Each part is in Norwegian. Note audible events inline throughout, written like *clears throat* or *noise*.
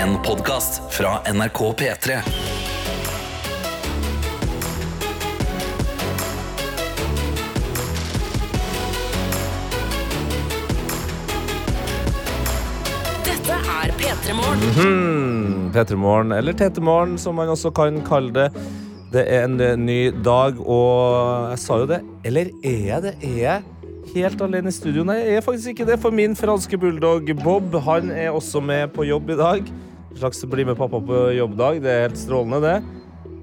En podkast fra NRK P3. Dette er P3 Morgen. P3morgen, eller Tetemorgen, som man også kan kalle det. Det er en eh, ny dag, og jeg sa jo det. Eller er jeg det? Er jeg helt alene i studio? Nei, jeg er faktisk ikke det, for min franske bulldog Bob han er også med på jobb i dag. Slags bli med pappa på jobbdag. Det er helt strålende, det.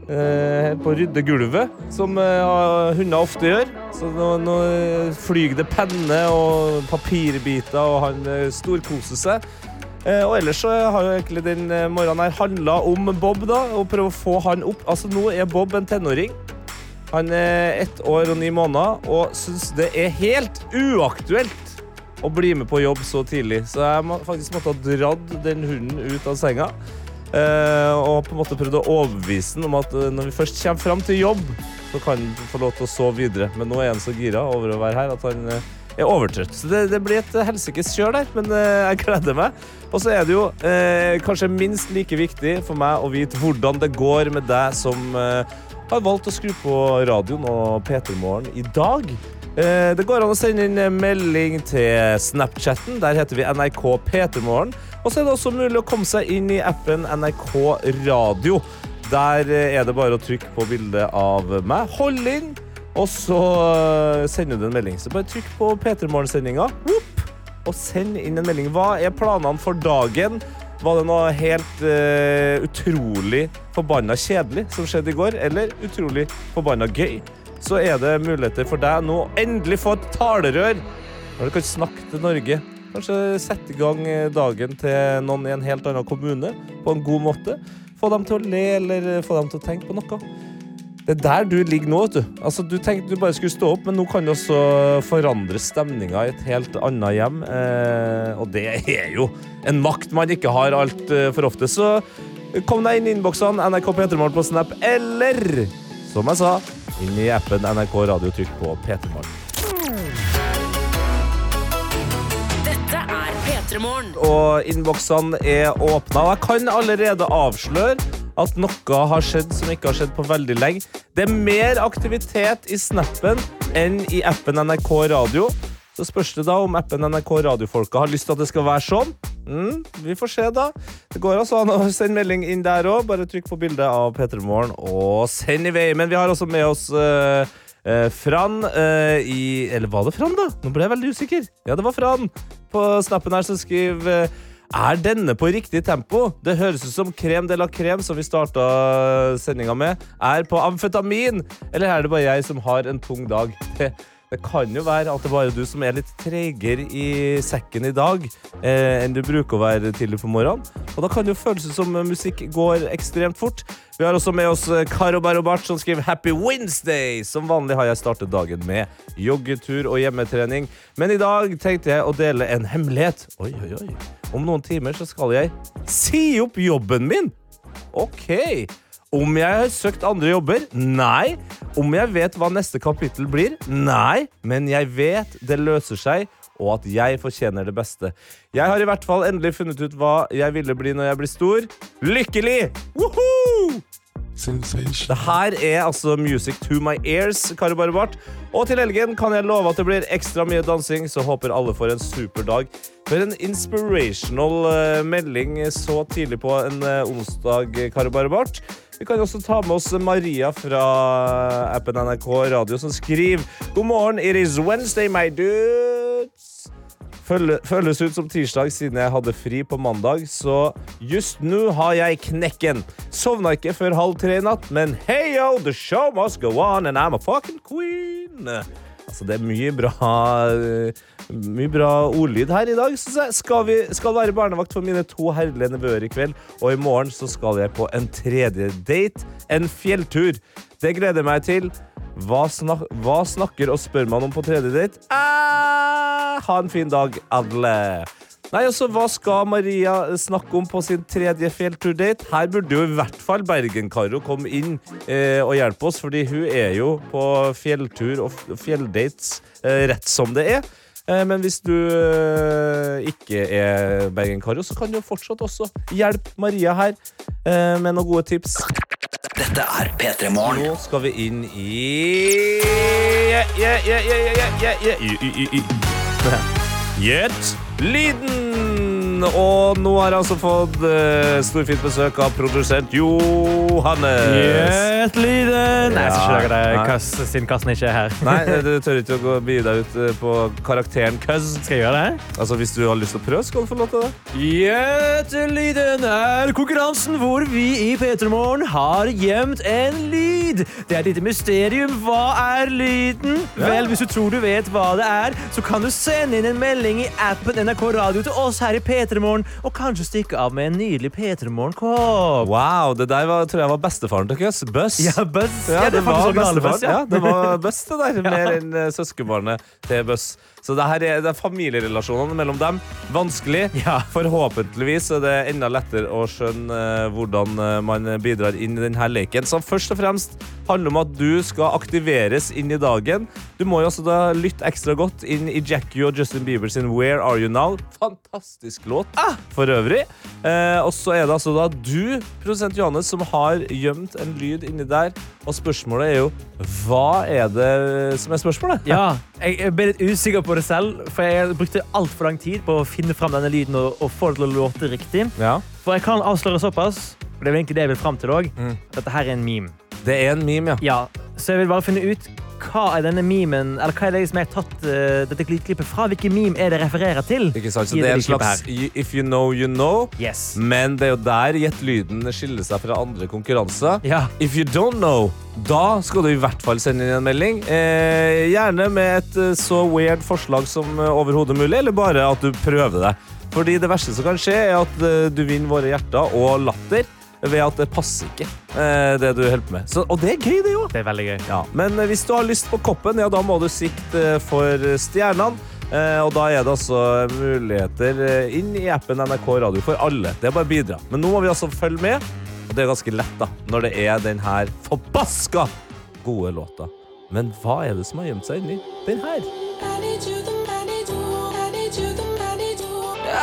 Eh, på å rydde gulvet, som eh, hunder ofte gjør. Så nå, nå flyr det penner og papirbiter, og han eh, storkoser seg. Eh, og ellers så har jo egentlig den morgenen her handla om Bob, da, og prøve å få han opp. Altså, nå er Bob en tenåring. Han er ett år og ni måneder og syns det er helt uaktuelt å bli med på jobb så tidlig. Så jeg må, faktisk måtte ha dratt den hunden ut av senga. eh, og på en måte prøvd å overbevise den om at eh, når vi først kommer fram til jobb, så kan han få lov til å sove videre. Men nå er han så gira over å være her at han eh, er overtrøtt. Så det, det blir et helsikes kjør der, men eh, jeg gleder meg. Og så er det jo eh, kanskje minst like viktig for meg å vite hvordan det går med deg som eh, har valgt å skru på radioen og P3 Morgen i dag. Eh, det går an å sende inn melding til Snapchatten. Der heter vi NRK P3morgen. Og så er det også mulig å komme seg inn i appen NRK Radio. Der eh, er det bare å trykke på bildet av meg. Hold inn, og så eh, sender du en melding. Så bare trykk på P3 Morgen-sendinga. Og send inn en melding. Hva er planene for dagen? Var det noe helt uh, utrolig forbanna kjedelig som skjedde i går, eller utrolig forbanna gøy? Så er det muligheter for deg nå å endelig få et talerør når du kan snakke til Norge. Kanskje sette i gang eh, dagen til noen i en helt annen kommune på en god måte. Få dem til å le, eller få dem til å tenke på noe. Det er der du ligger nå. vet Du Altså, du tenkte du bare skulle stå opp, men nå kan du også forandre stemninga i et helt annet hjem. Eh, og det er jo en makt man ikke har altfor ofte. Så kom deg inn i innboksene NRK P3morgen på Snap, eller som jeg sa, inn i appen NRK Radio. Trykk på P3morgen. Dette er P3 Morgen. og innboksene er åpna. Og jeg kan allerede avsløre at noe har skjedd som ikke har skjedd på veldig lenge. Det er mer aktivitet i snappen enn i appen NRK Radio. Så spørs det da om appen NRK Radiofolka har lyst til at det skal være sånn. Mm, vi får se, da. Det går altså an å sende melding inn der òg. Bare trykk på bildet av P3 Morgen og send i vei. Men vi har også med oss uh, uh, Fran uh, i Eller var det Fran, da? Nå ble jeg veldig usikker. Ja, det var Fran på snappen her som skriver er denne på riktig tempo? Det høres ut som krem de la krem, som vi starta sendinga med, er på amfetamin. Eller er det bare jeg som har en tung dag? *laughs* Det, kan jo være at det bare er du som er litt treigere i sekken i dag eh, enn du bruker å være tidlig på morgenen. Og da kan det jo føles som musikk går ekstremt fort. Vi har også med oss eh, Karo Barobart som skriver Happy Wednesday. Som vanlig har jeg startet dagen med joggetur og hjemmetrening. Men i dag tenkte jeg å dele en hemmelighet. Oi, oi, oi. Om noen timer så skal jeg si opp jobben min. OK. Om jeg har søkt andre jobber? Nei. Om jeg vet hva neste kapittel blir? Nei. Men jeg vet det løser seg, og at jeg fortjener det beste. Jeg har i hvert fall endelig funnet ut hva jeg ville bli når jeg blir stor. Lykkelig! Woohoo! Det her er altså Music to my ears, Kari Barbart. Og til helgen kan jeg love at det blir ekstra mye dansing, så håper alle får en super dag. For en inspirational eh, melding så tidlig på en eh, onsdag, Kari Barbart. Vi kan også ta med oss Maria fra appen NRK Radio, som skriver God morgen, it is Wednesday, my dudes. Føle- Føles ut som tirsdag siden jeg hadde fri på mandag, så just nå har jeg knekken. Sovna ikke før halv tre i natt, men hey yo, the show must go on, and I'm a fucking queen. Altså, det er mye bra Mye bra ordlyd her i dag. jeg. Skal, vi, skal være barnevakt for mine to herlige nevøer i kveld, og i morgen så skal jeg på en tredje date. En fjelltur. Det gleder jeg meg til. Hva, snak hva snakker og spør man om på tredje date? Ah, ha en fin dag, alle. Nei, altså, Hva skal Maria snakke om på sin tredje fjellturdate? Her burde jo i hvert fall Bergen-Karo komme inn eh, og hjelpe oss, fordi hun er jo på fjelltur og fjelldates eh, rett som det er. Eh, Men hvis du eh, ikke er Bergen-Karo, så kan du fortsatt også hjelpe Maria her eh, med noen gode tips. Dette er P3 Morgen. Nå skal vi inn i Ja, ja, ja, ja, ja, ja, ja, i- i- i- i. Gjett lyden! Og nå har jeg altså fått uh, storfint besøk av produsent Johannes. Lyden! Nei, jeg skal ikke lage det køss, siden kassen ikke er her. Nei, *laughs* du tør ikke å gå begi deg ut eh, på karakteren Cuz. Skal jeg gjøre det? Altså, hvis du har lyst til å prøve, skal du få lov til det. Gjetelyden er konkurransen hvor vi i P3 Morgen har gjemt en lyd. Det er et lite mysterium. Hva er lyden? Ja. Vel, hvis du tror du vet hva det er, så kan du sende inn en melding i appen NRK Radio til oss her i P3 Morgen, og kanskje stikke av med en nydelig P3 Morgen-kopp. Wow, det der var, tror jeg var bestefaren deres. Buss. Ja, Buss. Ja, det, faktisk var bestefaren. Ja. Ja, det var Buss, det der. *laughs* Mer enn eh, søskenbarnet til Buzz. Så det her er, det er familierelasjonene mellom dem. Vanskelig. Ja. Forhåpentligvis er det enda lettere å skjønne eh, hvordan eh, man bidrar inn i denne leken. Som først og fremst handler om at du skal aktiveres inn i dagen. Du må jo også da lytte ekstra godt inn i Jackie og Justin Bieber sin Where Are You Now. Fantastisk låt for øvrig. Eh, og så er det altså da du, produsent Johannes, som har gjemt en lyd inni der. Og spørsmålet er jo hva er det som er spørsmålet? Ja, jeg ble litt usikker på det selv, for jeg brukte altfor lang tid på å finne fram denne lyden og, og få det til å låte riktig. Ja. For jeg kan avsløre såpass, og det er egentlig det jeg vil fram til òg. Mm. Dette her er en meme. Det er en meme, ja. Ja, så jeg vil bare finne ut hva er denne memen, eller hva er det som jeg har tatt uh, dette lydklippet fra? Hvilken meme er det refererer til? Ikke sant? Så det er en slags If you know, you know. Yes. Men det er jo der Gjett lyden skiller seg fra andre konkurranser. Ja. If you don't know, da skal du i hvert fall sende inn en melding. Eh, gjerne med et eh, så weird forslag som eh, overhodet mulig, eller bare at du prøver det. Fordi det verste som kan skje, er at du vinner våre hjerter og latter ved at det passer ikke, eh, det du holder på med. Så, og det er gøy, det jo. Det er veldig gøy. Ja, men eh, hvis du har lyst på koppen, ja, da må du sikte eh, for stjernene. Eh, og da er det altså muligheter inn i appen NRK Radio for alle. Det er bare å bidra. Men nå må vi altså følge med, og det er ganske lett da, når det er den her forbaska gode låta. Men hva er det som har gjemt seg inni den her?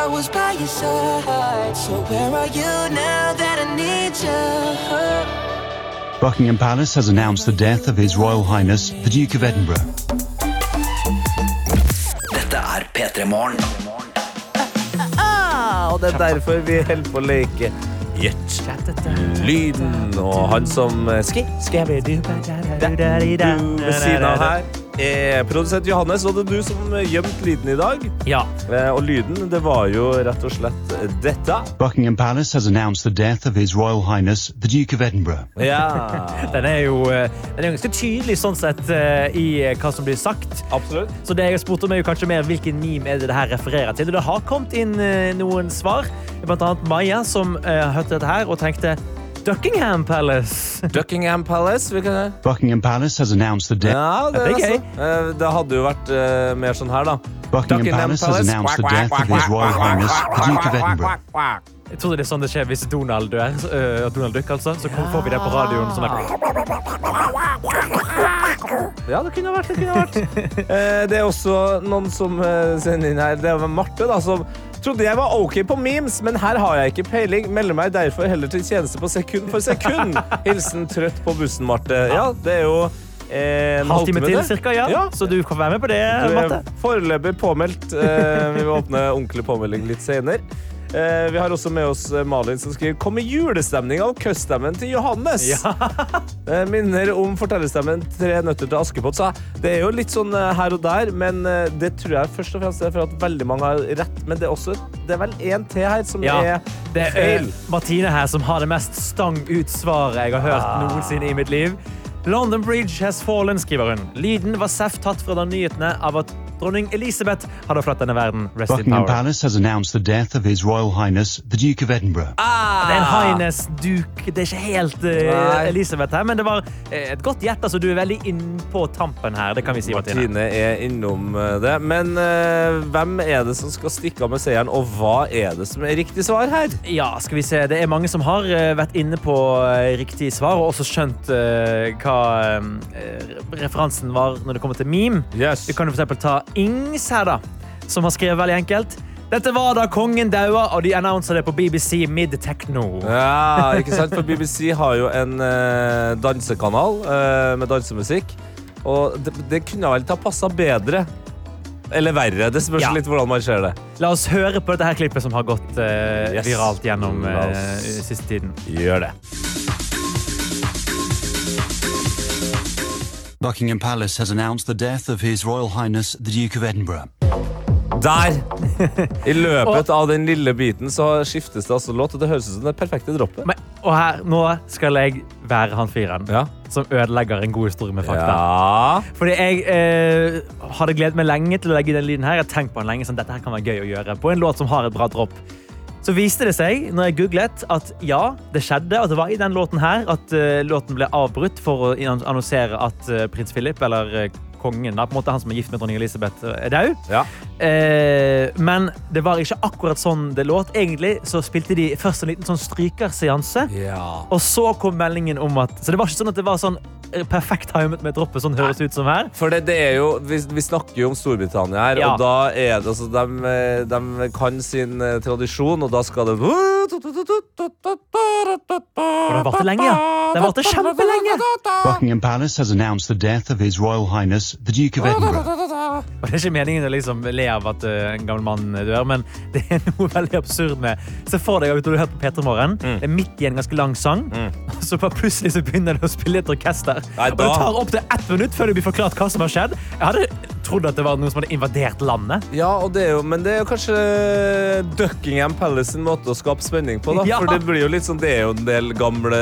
I was by your side, so where are you now that I need you? Buckingham Palace has announced the death of His Royal Highness, the Duke of Edinburgh. Dette er P3 Morgen. Ah, og det er derfor vi holder på å leke Gjett lyden. Og han som eh, ski, skal du ved siden av her er produsent Johannes, og det er du som gjemte lyden i dag. Ja. Eh, Og lyden, det var jo rett og slett dette. Buckingham Palace has announced the death of His Royal Highness, the Duke of Edinburgh. Ja, *laughs* Den er jo eh, den er ganske tydelig sånn sett eh, i hva som blir sagt. absolutt. Så det jeg har spurt om er jo kanskje mer hvilken meme er det det her refererer til. Og det har kommet inn noen svar. Blant annet Maja, som hørte dette her og tenkte Duckingham Palace. Duckingham Palace. Vi kan... Buckingham Palace has announced the death. Ja, det, Det er gøy. Eh, Det hadde jo vært uh, mer sånn her, da. Buckingham Palace has announced the death of His Royal Highness, the Duke of Edinburgh. Jeg tror det er sånn det skjer hvis Donald dør. Uh, Donald Duck, altså. Så får vi det på radioen. Er... Ja, det kunne vært. Det kunne vært. uh, *laughs* det er også noen som uh, sender inn her. Det er Marte, da, som trodde jeg var OK på memes, men her har jeg ikke peiling. Melder meg derfor heller til tjeneste på sekund for sekund. *laughs* Hilsen trøtt på bussen, Marte. Ja, det er jo eh, en Halvtime til, cirka, ja. Ja. Så du kan være med på det, er foreløpig påmeldt. Eh, vi vil åpne ordentlig påmelding litt senere. Eh, vi har også med oss eh, Malin som skriver Kom med julestemning av køststemmen til Johannes. *laughs* Eh, minner om fortellerstemmen Tre nøtter til Askepott. Så det er jo litt sånn her og der, men det tror jeg først og fremst er for at veldig mange har rett. Men det er, også, det er vel én til her som Ja, er Det er Martine her som har det mest stang ut svaret jeg har hørt Ah. noensinne i mitt liv. London Bridge has fallen, skriver hun. Lyden var seff tatt fra da nyhetene av at dronning Elisabeth hadde forlatt denne verden. Rest in Buckingham power. Palace has announced the death of His Royal Highness, the Duke of Edinburgh. Det er en highness duk. Det er ikke helt uh, Elisabeth her, men det var eh, et godt gjett. Altså, du er veldig inn på tampen her. Det kan vi si, Martine. Martine er innom eh, det. Men uh, hvem er det som skal stikke av med seieren, og hva er det som er riktig svar her? Ja, skal vi se. Det er mange som har vært inne på riktig svar, og også skjønt uh, hva referansen var når det kommer til meme. Yes. Vi kan jo for eksempel ta Ings her, da, som har skrevet veldig enkelt. Dette var da kongen daua, og de annonsa det på BBC Mid Techno. Ja, ikke sant? For BBC har jo en eh, dansekanal eh, med dansemusikk. Og det, det kunne vel ikke ha passa bedre. Eller verre. Det spørs Ja. litt hvordan man ser det. La oss høre på dette her klippet som har gått eh, Yes. viralt gjennom eh, siste tiden. Gjør det. Buckingham Palace has announced the death of His Royal Highness the Duke of Edinburgh. Der! *laughs* I løpet av den lille biten så skiftes det altså låt, og det høres ut som det perfekte droppet. Men, og her, nå skal jeg være han fyren Ja. som ødelegger en god historie med fakta. ja. Fordi jeg eh, hadde gledet meg lenge til å legge den lyden her. Jeg har tenkt på den lenge, sånn, dette her kan være gøy å gjøre på en låt som har et bra dropp. Så viste det seg, når jeg googlet, at ja, det skjedde. At det var i den låten her at uh, låten ble avbrutt for å annonsere at uh, prins Philip, eller uh, kongen, da, på en måte han som er gift med dronning Elisabeth, er død. ja. Men det var ikke akkurat sånn det låt. Egentlig så spilte de først en liten sånn strykerseanse. ja. Og så kom meldingen om at Så det var ikke sånn at det var sånn perfekt timet med droppet, sånn høres ut som her. For det, det er jo, vi, vi snakker jo om Storbritannia her, Ja. og da er det altså de, de kan sin eh, tradisjon, og da skal det Og det varte lenge, ja. Det varte kjempelenge. Buckingham Palace has announced the death of His Royal Highness the Duke of Edinburgh. Og det er ikke meningen å liksom le av at eh, en gammel mann dør, men det er noe veldig absurd med Se for deg at du har hørt på P3 Morgen. Mm. Det er midt i en ganske lang sang, og så bare plutselig så begynner det å spille et orkester. Nei, Og det tar opptil ett minutt før det blir forklart hva som har skjedd. Jeg hadde trodd at det var noen som hadde invadert landet. Ja, og det er jo, men det er jo kanskje Duckingham Palace sin måte å skape spenning på. Ja. For det blir jo litt sånn, det er jo en del gamle,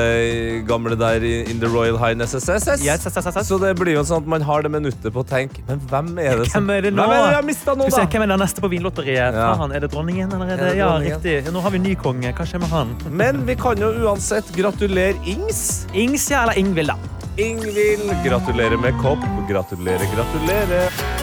gamle der In the Royal Highness SSS. Yes, yes. Så det blir jo sånn at man har det minuttet på å tenke Men hvem er det som Hvem er det nå? Hvem er det jeg mista nå, da? hvem er det neste på Vinlotteriet? Ja. Han, er det dronningen? Eller er det, ja, riktig. Nå har vi ny konge. Hva skjer med han? Men vi kan jo uansett gratulere Ings. Ings, ja, eller Ingvild, da. Ingvild, gratulerer med kopp. Gratulerer, gratulerer.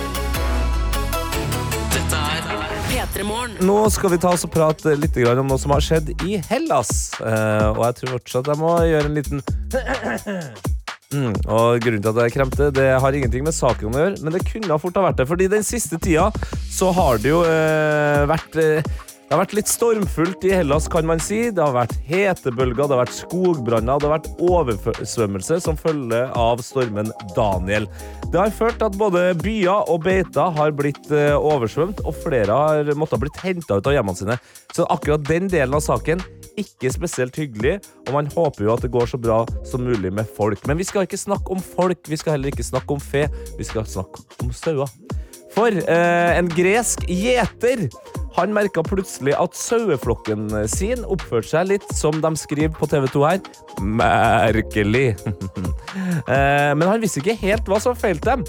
Nå skal vi ta oss og prate litt om noe som har skjedd i Hellas. Eh, og jeg tror fortsatt jeg må gjøre en liten *clears throat* Mm, og grunnen til at jeg kremte, det har ingenting med saken å gjøre, men det kunne fort ha vært det. Fordi den siste tida så har det jo eh, vært eh, det har vært litt stormfullt i Hellas, kan man si. Det har vært hetebølger, det har vært skogbranner, det har vært oversvømmelse som følge av stormen Daniel. Det har ført til at både byer og beiter har blitt eh, oversvømt, og flere har måttet blitt henta ut av hjemmene sine. Så akkurat den delen av saken ikke spesielt hyggelig, og man håper jo at det går så bra som mulig med folk. Men vi skal ikke snakke om folk, vi skal heller ikke snakke om fe, vi skal snakke om sauer. For eh, en gresk gjeter han merka plutselig at saueflokken sin oppførte seg litt som de skriver på TV 2 her. Merkelig. *laughs* eh, men han visste ikke helt hva som feilte dem.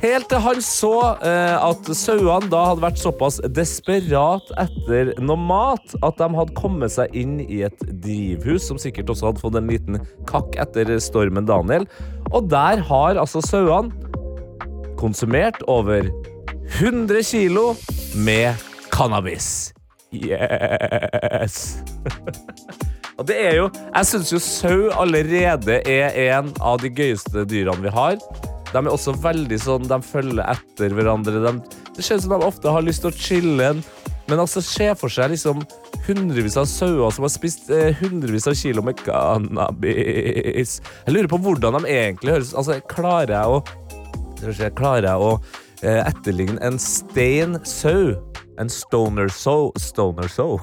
Helt til han så eh, at sauene da hadde vært såpass desperat etter noe mat at de hadde kommet seg inn i et drivhus, som sikkert også hadde fått en liten kakk etter stormen Daniel. Og der har altså sauene konsumert over 100 kilo med cannabis. Yes! *laughs* Og det er jo Jeg syns jo sau allerede er en av de gøyeste dyrene vi har. De er også veldig sånn De følger etter hverandre. De, det ser ut som de ofte har lyst til å chille. Men altså, se for seg liksom hundrevis av sauer som har spist eh, hundrevis av kilo med cannabis. Jeg lurer på hvordan de egentlig høres Altså, klarer jeg å Klarer jeg å eh, etterligne en stein sau? En stoner sow. Stoner sow.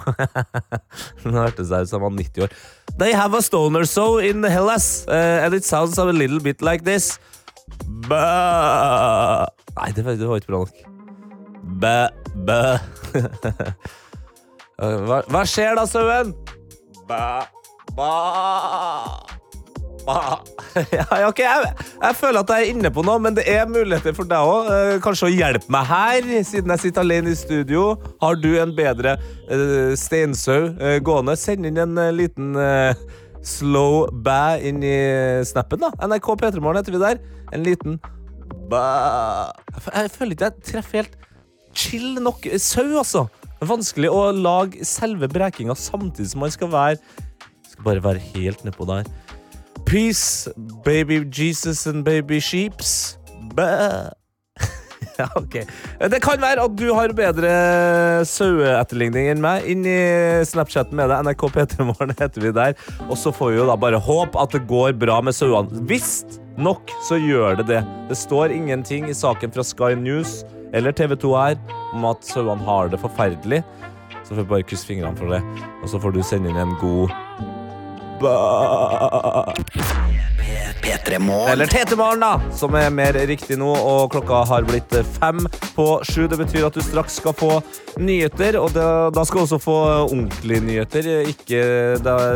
*laughs* Nå hørtes det ut som han var 90 år. They have a stoner sow in Hellas, uh, and it sounds a little bit like this. Bæ Nei, det var, det var ikke bra nok. Bæ, bæ. *laughs* Eh, hva, hva skjer da, sauen? Bæ, bæ. Ah. Ja, okay, jeg, jeg føler at jeg er inne på noe, men det er muligheter for deg òg. kanskje å hjelpe meg her, siden jeg sitter alene i studio. Har du en bedre eh, steinsau eh, gående? Send inn en eh, liten eh, slow bæ inn i snappen, da. NRK P3morgen heter vi der. En liten bæ Jeg føler ikke jeg treffer helt chill nok sau, altså. Vanskelig å lage selve brekinga samtidig som man skal være Skal bare være helt nedpå der. Peace, baby Jesus and baby sheeps. Bæ. *laughs* Ja, ok. Det kan være at du har bedre saueetterligning enn meg. Inn i Snapchaten med deg. NRK P3morgen heter vi der. Og så får vi jo da bare håpe at det går bra med sauene. Visst nok så gjør det det. Det står ingenting i saken fra Sky News eller TV 2 her om at sauene har det forferdelig. Så får vi bare krysse fingrene for det. Og så får du sende inn en god ba P3 Morgen. Eller Tetemorgen, da, som er mer riktig nå. Og klokka har blitt fem på sju. Det betyr at du straks skal få nyheter. Og da, da skal du også få ordentlige nyheter, ikke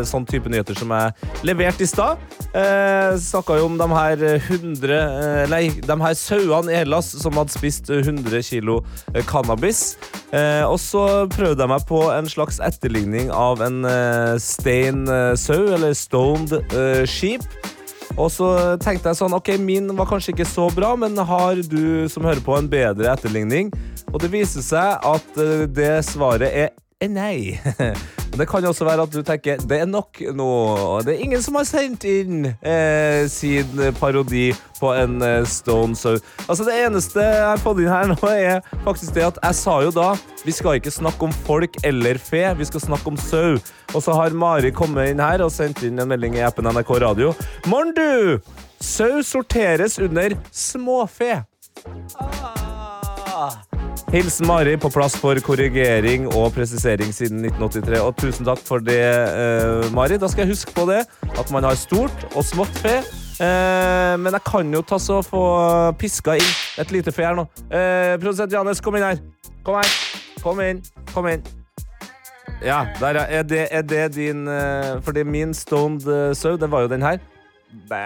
sånn type nyheter som er levert i stad. Eh, Snakka jo om de her 100 eh, Nei, de her sauene i Hellas som hadde spist 100 kilo eh, cannabis. Eh, og så prøvde jeg meg på en slags etterligning av en eh, stein eh, sau, eller stoned eh, sheep. Og så tenkte jeg sånn, ok, min var kanskje ikke så bra, men har du som hører på en bedre etterligning? Og det viser seg at eh, det svaret er nei. *laughs* Det kan også være at du tenker det er nok nå. Det er ingen som har sendt inn eh, sin parodi på en eh, Stone Sow. Altså Det eneste jeg har fått inn her nå, er faktisk det at jeg sa jo da vi skal ikke snakke om folk eller fe, vi skal snakke om sau. Og så har Mari kommet inn her og sendt inn en melding i appen NRK Radio. Morn, du! Sau sorteres under småfe. Ah. Hilsen Mari, på plass for korrigering og presisering siden 1983. Og tusen takk for det, eh, Mari. Da skal jeg huske på det, at man har stort og smått fe. Eh, men jeg kan jo ta så få piska inn et lite fe her nå. Eh, Produsent Janes, kom inn her. Kom her. Kom inn. Kom inn. Ja, der ja. Er det, er det din eh, Fordi min stoned eh, sau, det var jo den her. Bæ.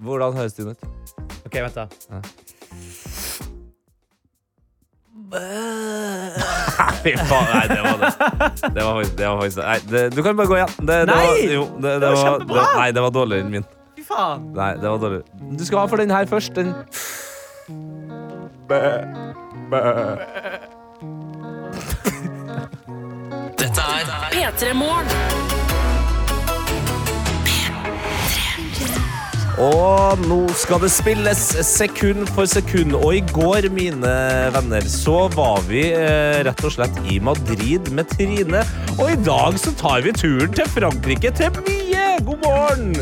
Hvordan høres den ut? Ok, vent da. Fy faen, nei, det var det. Det var faktisk, det var faktisk Nei, det, du kan bare gå igjen. Det, det Nei! var, jo, det, det, var var, kjempebra! det, nei, det var dårligere enn min. Fy faen. Nei, det var dårlig. Du skal ha for den her først. Den Bæ. Bæ. Dette er P3 Morgen. Og nå skal det spilles sekund for sekund. Og i går, mine venner, så var vi eh, rett og slett i Madrid med Trine. Og i dag så tar vi turen til Frankrike, til Mie. God morgen!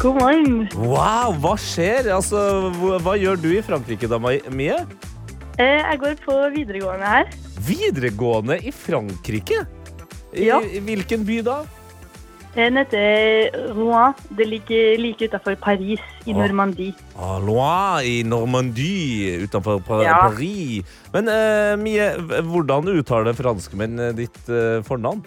God morgen. Wow, hva skjer? Altså, hva, hva gjør du i Frankrike da, Mie? Eh, Jeg går på videregående her. Videregående i Frankrike? I, Ja. I hvilken by da? Den heter Rouen. Det ligger like utenfor Paris, i Normandie. Ah, Loire i Normandie, utenfor pa Ja. Paris. Men eh, Mie, hvordan uttaler franskmenn eh, ditt eh, fornavn?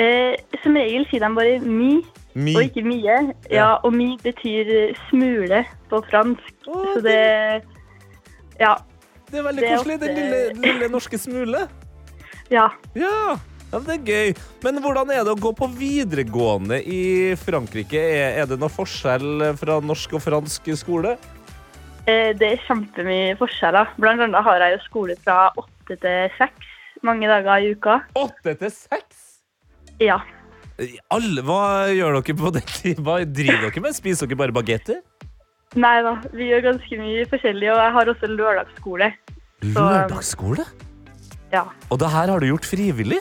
Eh, Som regel sier de bare mi Mi. og ikke mye. Ja, og mi betyr eh, smule på fransk. Å, Så det Ja. Det er veldig det er koselig. Den lille, lille norske smule. Ja. Ja, ja, det er gøy. Men hvordan er det å gå på videregående i Frankrike? Er, det noe forskjell fra norsk og fransk skole? Eh, Det er kjempemye forskjeller. Blant annet har jeg jo skole fra åtte til seks mange dager i uka. Åtte til seks? Ja. Alle, hva gjør dere på den tida? Hva driver dere med? Spiser dere bare bagetter? Nei da, vi gjør ganske mye forskjellig, og jeg har også lørdagsskole. Så, Lørdagsskole? Ja. Og det her har du gjort frivillig?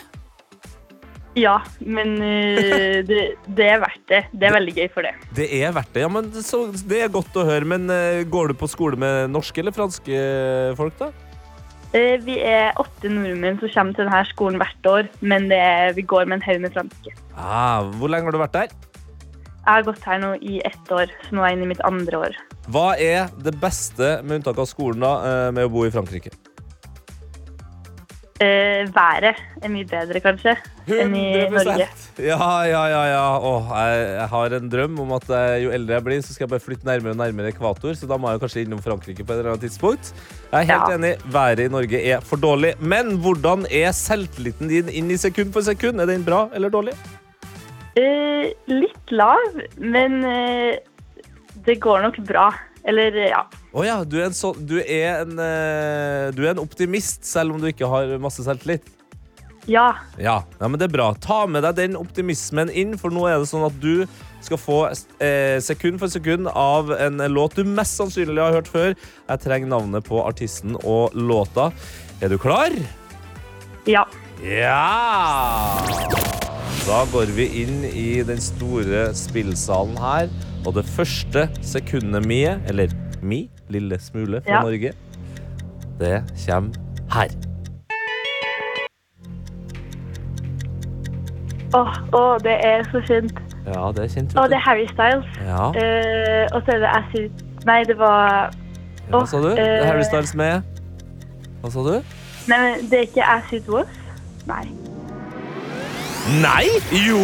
Ja, men uh, det, det er verdt det. Det er veldig gøy for det. Det er verdt det. Ja, men så, det er godt å høre. Men uh, går du på skole med norske eller franske folk, da? Uh, Vi er åtte nordmenn som kommer til denne skolen hvert år, men det er, vi går med en haug med franske. Ah, hvor lenge har du vært der? Jeg har gått her nå i ett år, så nå er jeg inne i mitt andre år. Hva er det beste, med unntak av skolen, da, eh, med å bo i Frankrike? Eh, været er mye bedre, kanskje, enn i Norge. Ja, ja, ja. ja. Åh, jeg, jeg har en drøm om at jeg, jo eldre jeg blir, så skal jeg bare flytte nærmere og nærmere ekvator. Så da må jeg kanskje innom Frankrike på et eller annet tidspunkt. Jeg er helt Ja. enig. Været i Norge er for dårlig. Men hvordan er selvtilliten din inn i sekund for sekund? Er den bra eller dårlig? Uh, litt lav, men uh, det går nok bra. Eller, ja. Å ja, du er, en så, du, er en, eh, du er en optimist, selv om du ikke har masse selvtillit. Ja. Ja, ja, men det er bra. Ta med deg den optimismen inn, for nå er det sånn at du skal få eh, sekund for sekund av en låt du mest sannsynlig har hørt før. Jeg trenger navnet på artisten og låta. Er du klar? Ja. Ja! Da går vi inn i den store spillsalen her. Og det første sekundet mie, eller mi, lille smule fra Ja. Norge, det kommer her. Åh, oh, det er så fint. Ja, det er kjent. Og oh, det er Harry Styles. Ja, Uh, og så er det Acid Nei, det var hva sa du? Det er Harry eh, Styles med Hva sa du? Nei, men det er ikke Acid Was. Nei. Nei! Jo!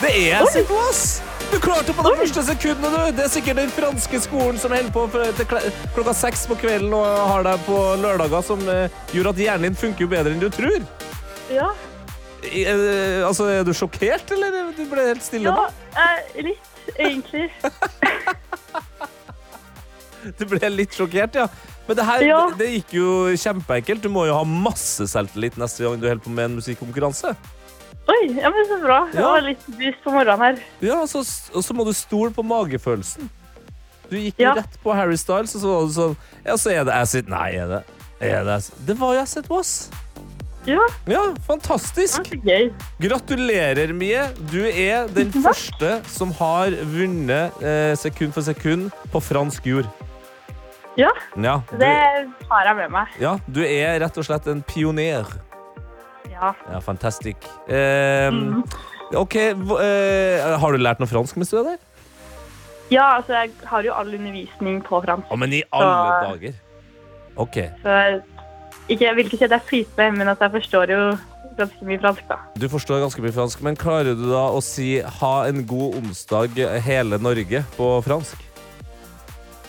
Det er Sipoas! Du klarte på det første sekundet, du! Det er sikkert den franske skolen som holder på til klokka seks på kvelden og har deg på lørdager, som eh, gjør at hjernen din funker bedre enn du tror. Ja. Er, eh, altså, er du sjokkert, eller du ble helt stille Ja, nå? eh, litt, egentlig. *laughs* Du ble litt sjokkert, ja. Men det her Ja. det, det gikk jo kjempeenkelt. Du må jo ha masse selvtillit neste gang du holder på med en musikkonkurranse. Oi, ja, men så bra. Det Jeg var litt boost på morgenen her. Ja, så, og så må du stole på magefølelsen. Du gikk Ja. rett på Harry Styles, og så var du sånn Ja, så er det Acid. Nei, er det er det, Acid? det var jo Acid Was. Ja, Ja, det fantastisk. var så gøy. Gratulerer, Mie. Du er den Tusen takk. første som har vunnet eh, sekund for sekund på fransk jord. Ja, Ja du, det har jeg med meg. ja, du er rett og slett en pioner. Ja. Ja, fantastisk. Eh, Mm. OK, eh, har du lært noe fransk mens du er der? ja, altså jeg har jo all undervisning på fransk. Å, men i alle Så- dager. OK. Så ikke, jeg vil ikke si at jeg flyter med, men at jeg forstår jo ganske mye fransk, da. Du forstår ganske mye fransk, men klarer du da å si 'ha en god onsdag, hele Norge' på fransk?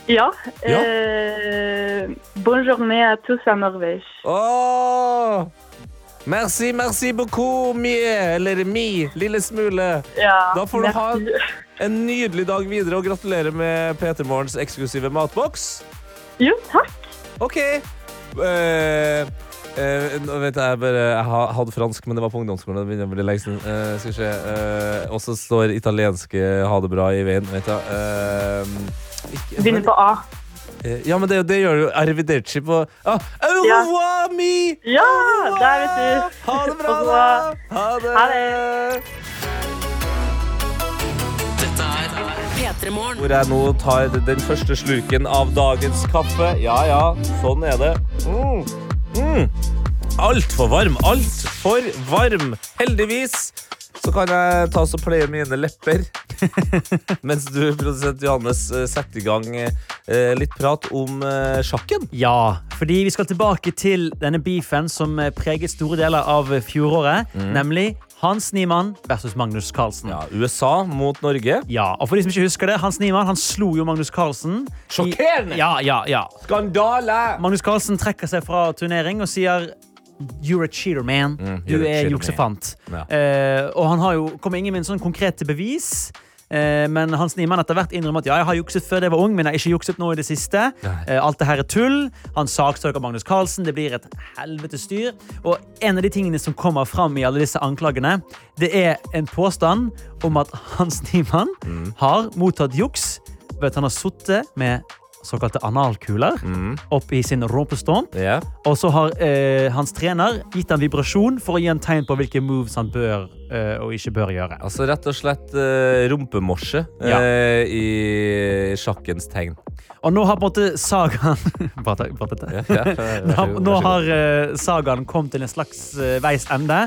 Ja. Ja. Eh, bonne journée à tous en Norvège. Åh! Merci, merci beaucoup, Mie. Eller Mi, lille smule. Ja, Da får du ha en nydelig dag videre, og gratulerer med Peter Morgens eksklusive matboks. Jo, takk. OK. Uh, uh, vet jeg bare Jeg hadde fransk, men det var på ungdomsskolen. Det begynner å bli lenge siden. Uh, skal vi se. Eh, og så står italienske 'ha det bra' i veien. Vet jeg. Eh, Begynner på A. Eh, Ja, men det, det gjør jo Arrivederci på ah, Ja. mi! Ja, der vet du. Ha det bra, da! Ha det! Ha det. Dette P3 Hvor jeg nå tar den første slurken av dagens kaffe. Ja, ja, sånn er det. Mm. Mm. Altfor varm. Altfor varm. Heldigvis så kan jeg ta og pleie mine lepper. *laughs* Mens du, produsent Johannes, eh, setter i gang eh, litt prat om eh, sjakken. Ja, fordi vi skal tilbake til denne beefen som preget store deler av fjoråret. Nemlig Hans Niemann versus Magnus Carlsen. Ja, USA mot Norge. Ja, og for de som ikke husker det, Hans Niemann han slo jo Magnus Carlsen. i- Sjokkerende! Ja, ja, ja. Skandale! Magnus Carlsen trekker seg fra turnering og sier You're a cheater, man. Mm, du er juksefant. Ja. Uh, og han har jo kom ingen med en sånn konkrete bevis. Uh, men Hans Niemann etter hvert innrømmer at ja, jeg har jukset før jeg var ung, men jeg har ikke jukset nå i det siste. Eh, alt det her er tull. Han saksøker Magnus Carlsen. Det blir et helvetes styr. Og en av de tingene som kommer fram i alle disse anklagene, det er en påstand om at Hans Niemann Mm. har mottatt juks ved at han har sittet med såkalte analkuler Mm. opp i sin rumpestump. Yeah. Og så har eh, hans trener gitt han vibrasjon for å gi en tegn på hvilke moves han bør og ikke bør gjøre. Altså rett og slett uh, rumpemorse Ja. eh, i sjakkens tegn. Og nå har på en måte sagaen *laughs* Bare dette. Ja, ja, *laughs* Nå, har- eh, sagaen kommet til en slags eh, veis ende.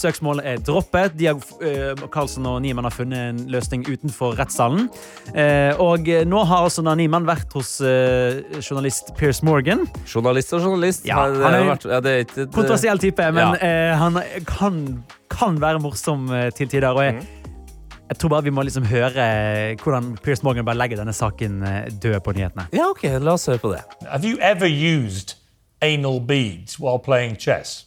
Søksmålet er droppet. De har, eh, Carlsen og Niemann har funnet en løsning utenfor rettssalen. Eh, og eh, nå har altså Niemann vært hos eh, journalist Pierce Morgan. Journalist og journalist. Ja, han har er- vært, ja, det er ikke det... Kontroversiell type, men eh, han kan, kan være morsom eh, til tider. Og jeg, Mm. jeg tror bare vi må liksom høre eh, hvordan Piers Morgan bare legger denne saken eh, død på nyhetene. Ja, OK, la oss høre på det. Have you ever used anal beads while playing chess?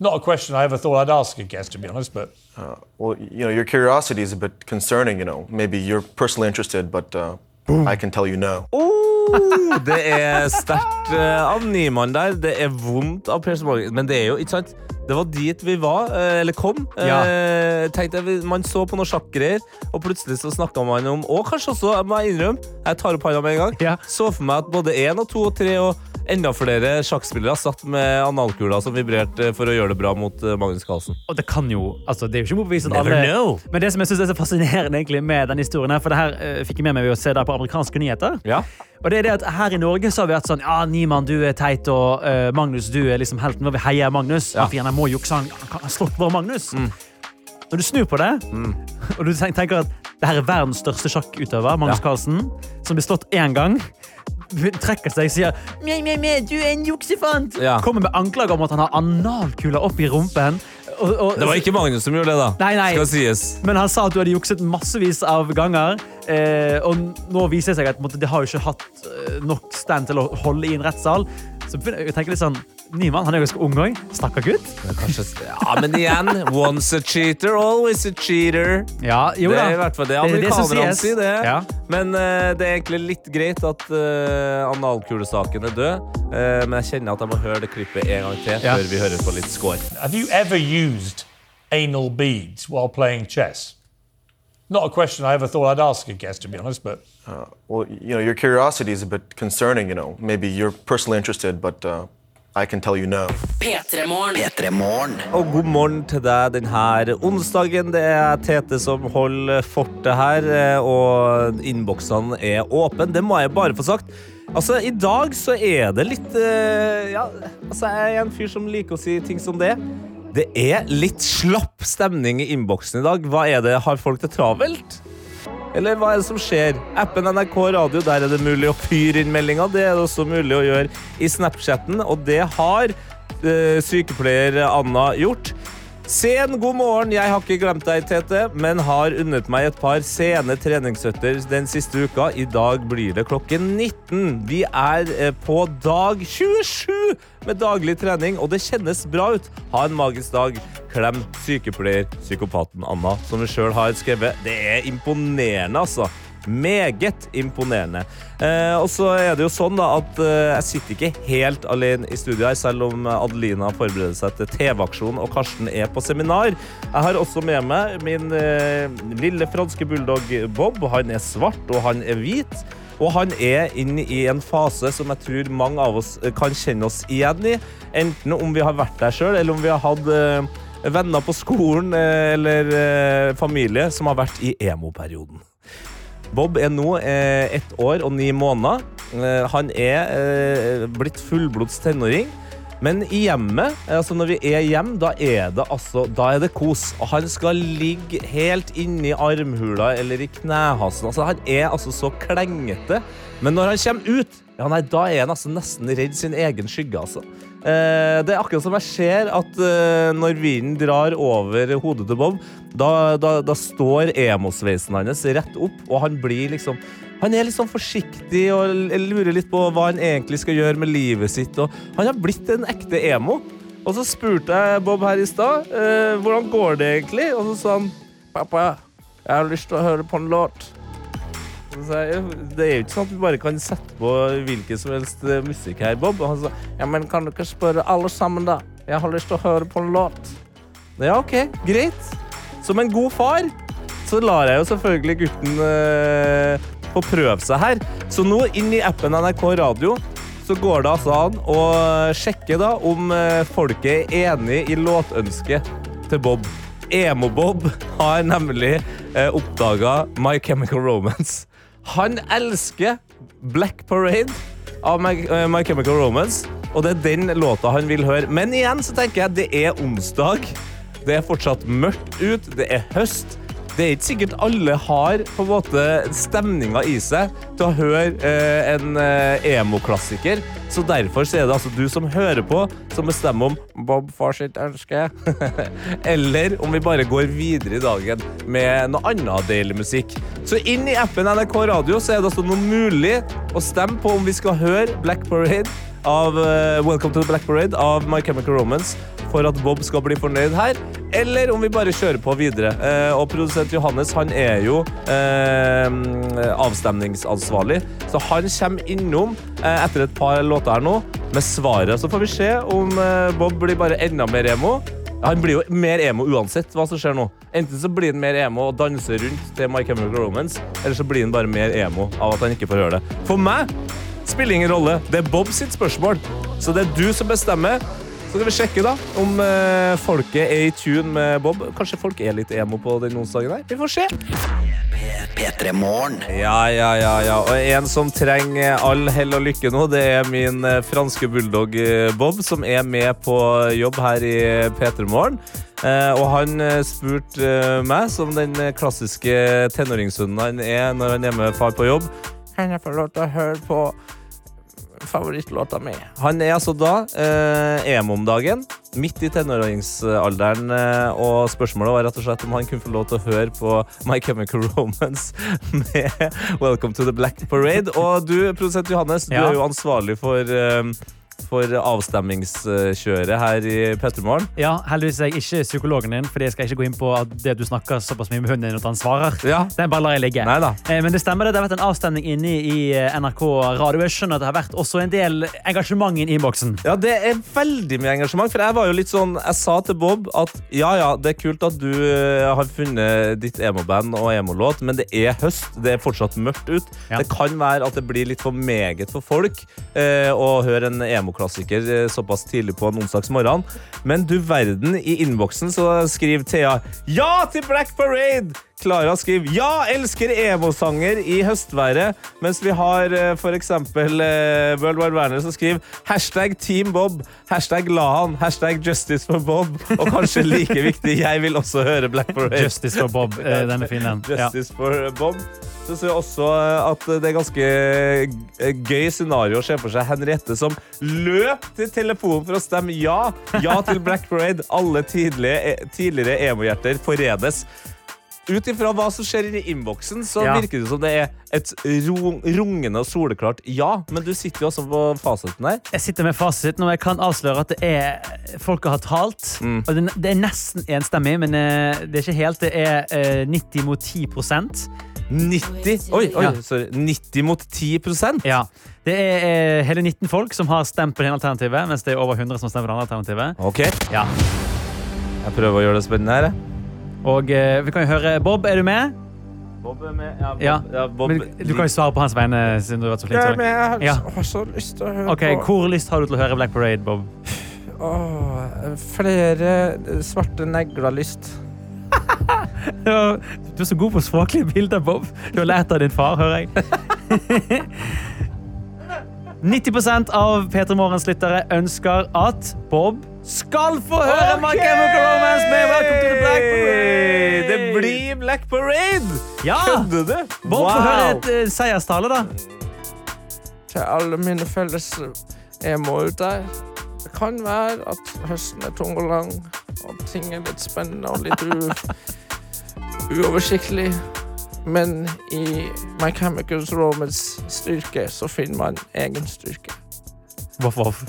Not a question I ever thought I'd ask a guest, to be honest, but Well, you know, your curiosity is a bit concerning. You know, maybe you're personally interested, but uh, I can tell you no. Oh, det er sterkt uh, av Niemann der. Det er vondt av Pierce Morgan. Men det er jo ikke sant? Det var dit vi var, eh, eller kom. Ja. Eh, tenkte jeg, Man så på noen sjakkgreier, og plutselig så snakka man om Og kanskje også, jeg må innrømme, jeg tar opp hånda med en gang, Ja. så for meg at både én og to og tre og enda flere sjakkspillere satt med analkuler som vibrerte for å gjøre det bra mot eh, Magnus Carlsen. Og det kan jo altså, Det er jo ikke motbevist at Never alle know. Men det som jeg synes er så fascinerende egentlig med den historien her, for det her uh, fikk jeg med meg ved å se der på amerikanske nyheter. Ja. Og det er det at Her i Norge så har vi hatt sånn Ja, Niemann, du er teit, og uh, Magnus, du er liksom helten. Og vi heier Magnus. Ja. Fyren må jukse, han kan slått vår Magnus. Når du snur på det, *laughs* og du tenker at det her er verdens største sjakkutøver, Magnus Ja. Carlsen, som blir slått én gang *laughs* trekker seg og sier mjau, mjau, mjau, du er en juksefant. Ja. Kommer med anklager om at han har analkuler opp i rumpen. Og, og, Det var ikke Magnus som gjorde det, da. Nei, nei. Skal sies. Men han sa at du hadde jukset massevis av ganger. Eh, og nå viser det seg at en det har jo ikke hatt eh, nok stand til å holde i en rettssal. Så jeg tenker litt sånn Nyman han er jo ganske ung òg. Stakkar gutt. Kanskje, ja, men igjen, once a cheater, always a cheater. Ja, jo da. det er i hvert fall det er amerikanerne sier. det. Ja. Men uh, det er egentlig litt greit at uh, analkulesaken er død. Uh, men jeg kjenner at jeg må høre det klippet en gang til Ja. før vi hører på litt score. Have you ever used anal beads while playing chess? Not a question I ever thought I'd ask a guest, to be honest, but Well, you know, your curiosity is a bit concerning. You know, maybe you're personally interested, but uh, I can tell you no. P3 Morgen. P3 Morgen. Og god morgen til deg denne onsdagen. Det er Tete som holder fortet her, eh, og innboksene er åpne. Det må jeg bare få sagt. Altså, I dag så er det litt eh, Ja, altså, jeg er en fyr som liker å si ting som det. Det er litt slapp stemning i innboksen i dag. Hva er det? Har folk det travelt? Eller hva er det som skjer? Appen NRK Radio, der er det mulig å fyre inn meldinger. Det er det også mulig å gjøre i Snapchatten, og det har eh, sykepleier Anna gjort. Sen god morgen, jeg har ikke glemt deg, Tete, men har unnet meg et par sene treningsøtter den siste uka. I dag blir det klokken 19. Vi er eh, på dag 27 med daglig trening, og det kjennes bra ut. Ha en magisk dag. Klem sykepleier, psykopaten Anna, som hun sjøl har skrevet. Det er imponerende, altså. Meget imponerende. Eh, og så er det jo sånn da at eh, jeg sitter ikke helt alene i studio her, selv om Adelina forbereder seg til TV-aksjon og Karsten er på seminar. Jeg har også med meg min eh, lille franske bulldog Bob. Han er svart, og han er hvit. Og han er inne i en fase som jeg tror mange av oss eh, kan kjenne oss igjen i. Enten om vi har vært der sjøl, eller om vi har hatt eh, venner på skolen eh, eller eh, familie som har vært i emo-perioden. Bob er nå eh, ett år og ni måneder. Han er blitt fullblods tenåring. Men i hjemmet, altså når vi er hjemme, da er det altså, da er det kos. Og han skal ligge helt inni armhula eller i knehasen. Altså, han er altså så klengete. Men når han kommer ut, ja, nei, da er han altså nesten redd sin egen skygge. altså. Eh, det er akkurat som jeg ser at eh, når vinden drar over hodet til Bob, da, da, da står emosveisen hans rett opp, og han blir liksom han er litt sånn forsiktig og lurer litt på hva han egentlig skal gjøre med livet sitt. Og han har blitt en ekte emo. Og så spurte jeg Bob her i stad eh, hvordan går det egentlig, og så sa han Pappa, jeg har lyst til å høre på en låt. Det er jo ikke sånn at vi bare kan sette på hvilken som helst eh, musikk her, Bob. Og han sa ja, men kan dere spørre alle sammen, da? Jeg har lyst til å høre på en låt. Ja, OK, greit. Som en god far så lar jeg jo selvfølgelig gutten eh, få prøve seg her. Så nå inn i appen NRK Radio så går det altså an å sjekke da om eh, folket er enig i låtønsket til Bob. Emo-Bob har nemlig eh, oppdaga My Chemical Romance. Han elsker Black Parade av My, eh, My Chemical Romance, og det er den låta han vil høre. Men igjen så tenker jeg det er onsdag. Det er fortsatt mørkt ut, det er høst. Det er ikke sikkert alle har på en måte stemninga i seg til å høre eh, en eh, emo-klassiker. Så derfor så er det altså du som hører på, som bestemmer om Bob får sitt ønske. *laughs* Eller om vi bare går videre i dagen med noe annet deilig musikk. Så inn i appen NRK Radio så er det altså noe mulig å stemme på om vi skal høre Black Parade av uh, Welcome to the Black Parade av My Chemical Romance for at Bob skal bli fornøyd her, eller om vi bare kjører på videre. Eh, og produsent Johannes han er jo eh, avstemningsansvarlig, så han kommer innom eh, etter et par låter her nå med svaret. Så får vi se om eh, Bob blir bare enda mer emo. Han blir jo mer emo uansett hva som skjer nå. Enten så blir han mer emo og danser rundt til My Chemical Romance, eller så blir han bare mer emo av at han ikke får høre det. For meg spiller ingen rolle. Det er Bob sitt spørsmål. Så det er du som bestemmer. Så skal vi sjekke da om eh, folket er i tune med Bob. Kanskje folk er litt emo på den onsdagen her. Vi får se. P3 Morgen. Ja, ja, ja, ja. Og en som trenger all hell og lykke nå, det er min eh, franske bulldog eh, Bob, som er med på jobb her i P3 Morgen. Eh, og han spurte meg, som den klassiske tenåringshunden han er når han er med far på jobb, kan jeg få lov til å høre på favorittlåta mi. Han er altså da eh, emo om dagen, midt i tenåringsalderen, eh, og spørsmålet var rett og slett om han kunne få lov til å høre på My Chemical *laughs* Romance med Welcome to the Black Parade. Og du, produsent Johannes, du Ja. er jo ansvarlig for, eh, for avstemmingskjøret her i Pettermorgen. Ja, heldigvis er jeg ikke psykologen din, fordi jeg skal ikke gå inn på at det du snakker såpass mye med hunden din at han svarer. Ja. *laughs* Den bare lar jeg ligge. Neida. Eh, Men det stemmer det, det har vært en avstemning inne i eh, NRK Radio. Jeg skjønner at det har vært også en del engasjement i innboksen. Ja, det er veldig mye engasjement. For jeg var jo litt sånn Jeg sa til Bob at ja, ja, det er kult at du eh, har funnet ditt emo-band og emo-låt, men det er høst. Det er fortsatt mørkt ut. Ja. Det kan være at det blir litt for meget for folk eh, å høre en emo-klassiker eh, såpass tidlig på en onsdagsmorgen. Men du verden, i innboksen så skriver Thea ja til Black Parade! Klara skriver ja, elsker emo-sanger i høstværet. Mens vi har f.eks. for eksempel eh, World Wide Werner som skriver hashtag Team Bob, hashtag la han, hashtag Justice for Bob. Og kanskje like viktig, jeg vil også høre Black Parade. Justice for Bob, *laughs* Den er fin, den. Justice for Bob. Så ser jeg også eh, at det er ganske eh, gøy scenario å se for seg Henriette som løp til telefonen for å stemme ja. Ja til Black Parade. Alle tidlige, eh, tidligere emo-hjerter forenes. Ut ifra hva som skjer i innboksen, så Ja. virker det som det er et rungende og soleklart ja. Men du sitter jo også på fasiten her. Jeg sitter med fasiten, og jeg kan avsløre at det er Folk har talt. Mm. Og det, det er nesten enstemmig, men eh, det er ikke helt. Det er eh, 90 mot 10% 90 Oi, oi, Ja. sorry. 90 mot 10% Ja. Det er eh, hele 19 folk som har stemt på det ene alternativet, mens det er over 100 som stemt på det andre alternativet. OK. Ja. Jeg prøver å gjøre det spennende her. Jeg. Og eh, vi kan jo høre Bob, er du med? Bob er med. Ja, Bob, Ja. ja, Bob. Men, du kan jo svare på hans vegne, siden du har vært så flink. det. Jeg har Ja. har så lyst til å høre Ok, Hvor lyst har du til å høre Black Parade, Bob? Åh, flere svarte negler-lyst. *laughs* Ja, Du er så god på språklige bilder, Bob. Du har lært av din far, hører jeg. *laughs* 90% av P3 Morgens lyttere ønsker at Bob skal få høre My Chemical Romance med Welcome to the Black Parade. Det blir Black Parade! Ja! Kødder du? Bob, få høre et uh, seierstale, da. Til alle mine felles emo ut der. Det kan være at høsten er tung og lang, og ting er litt spennende og litt *laughs* uoversiktlig. Men i My Chemicals Romance styrke så finner man egen styrke. Voff, voff.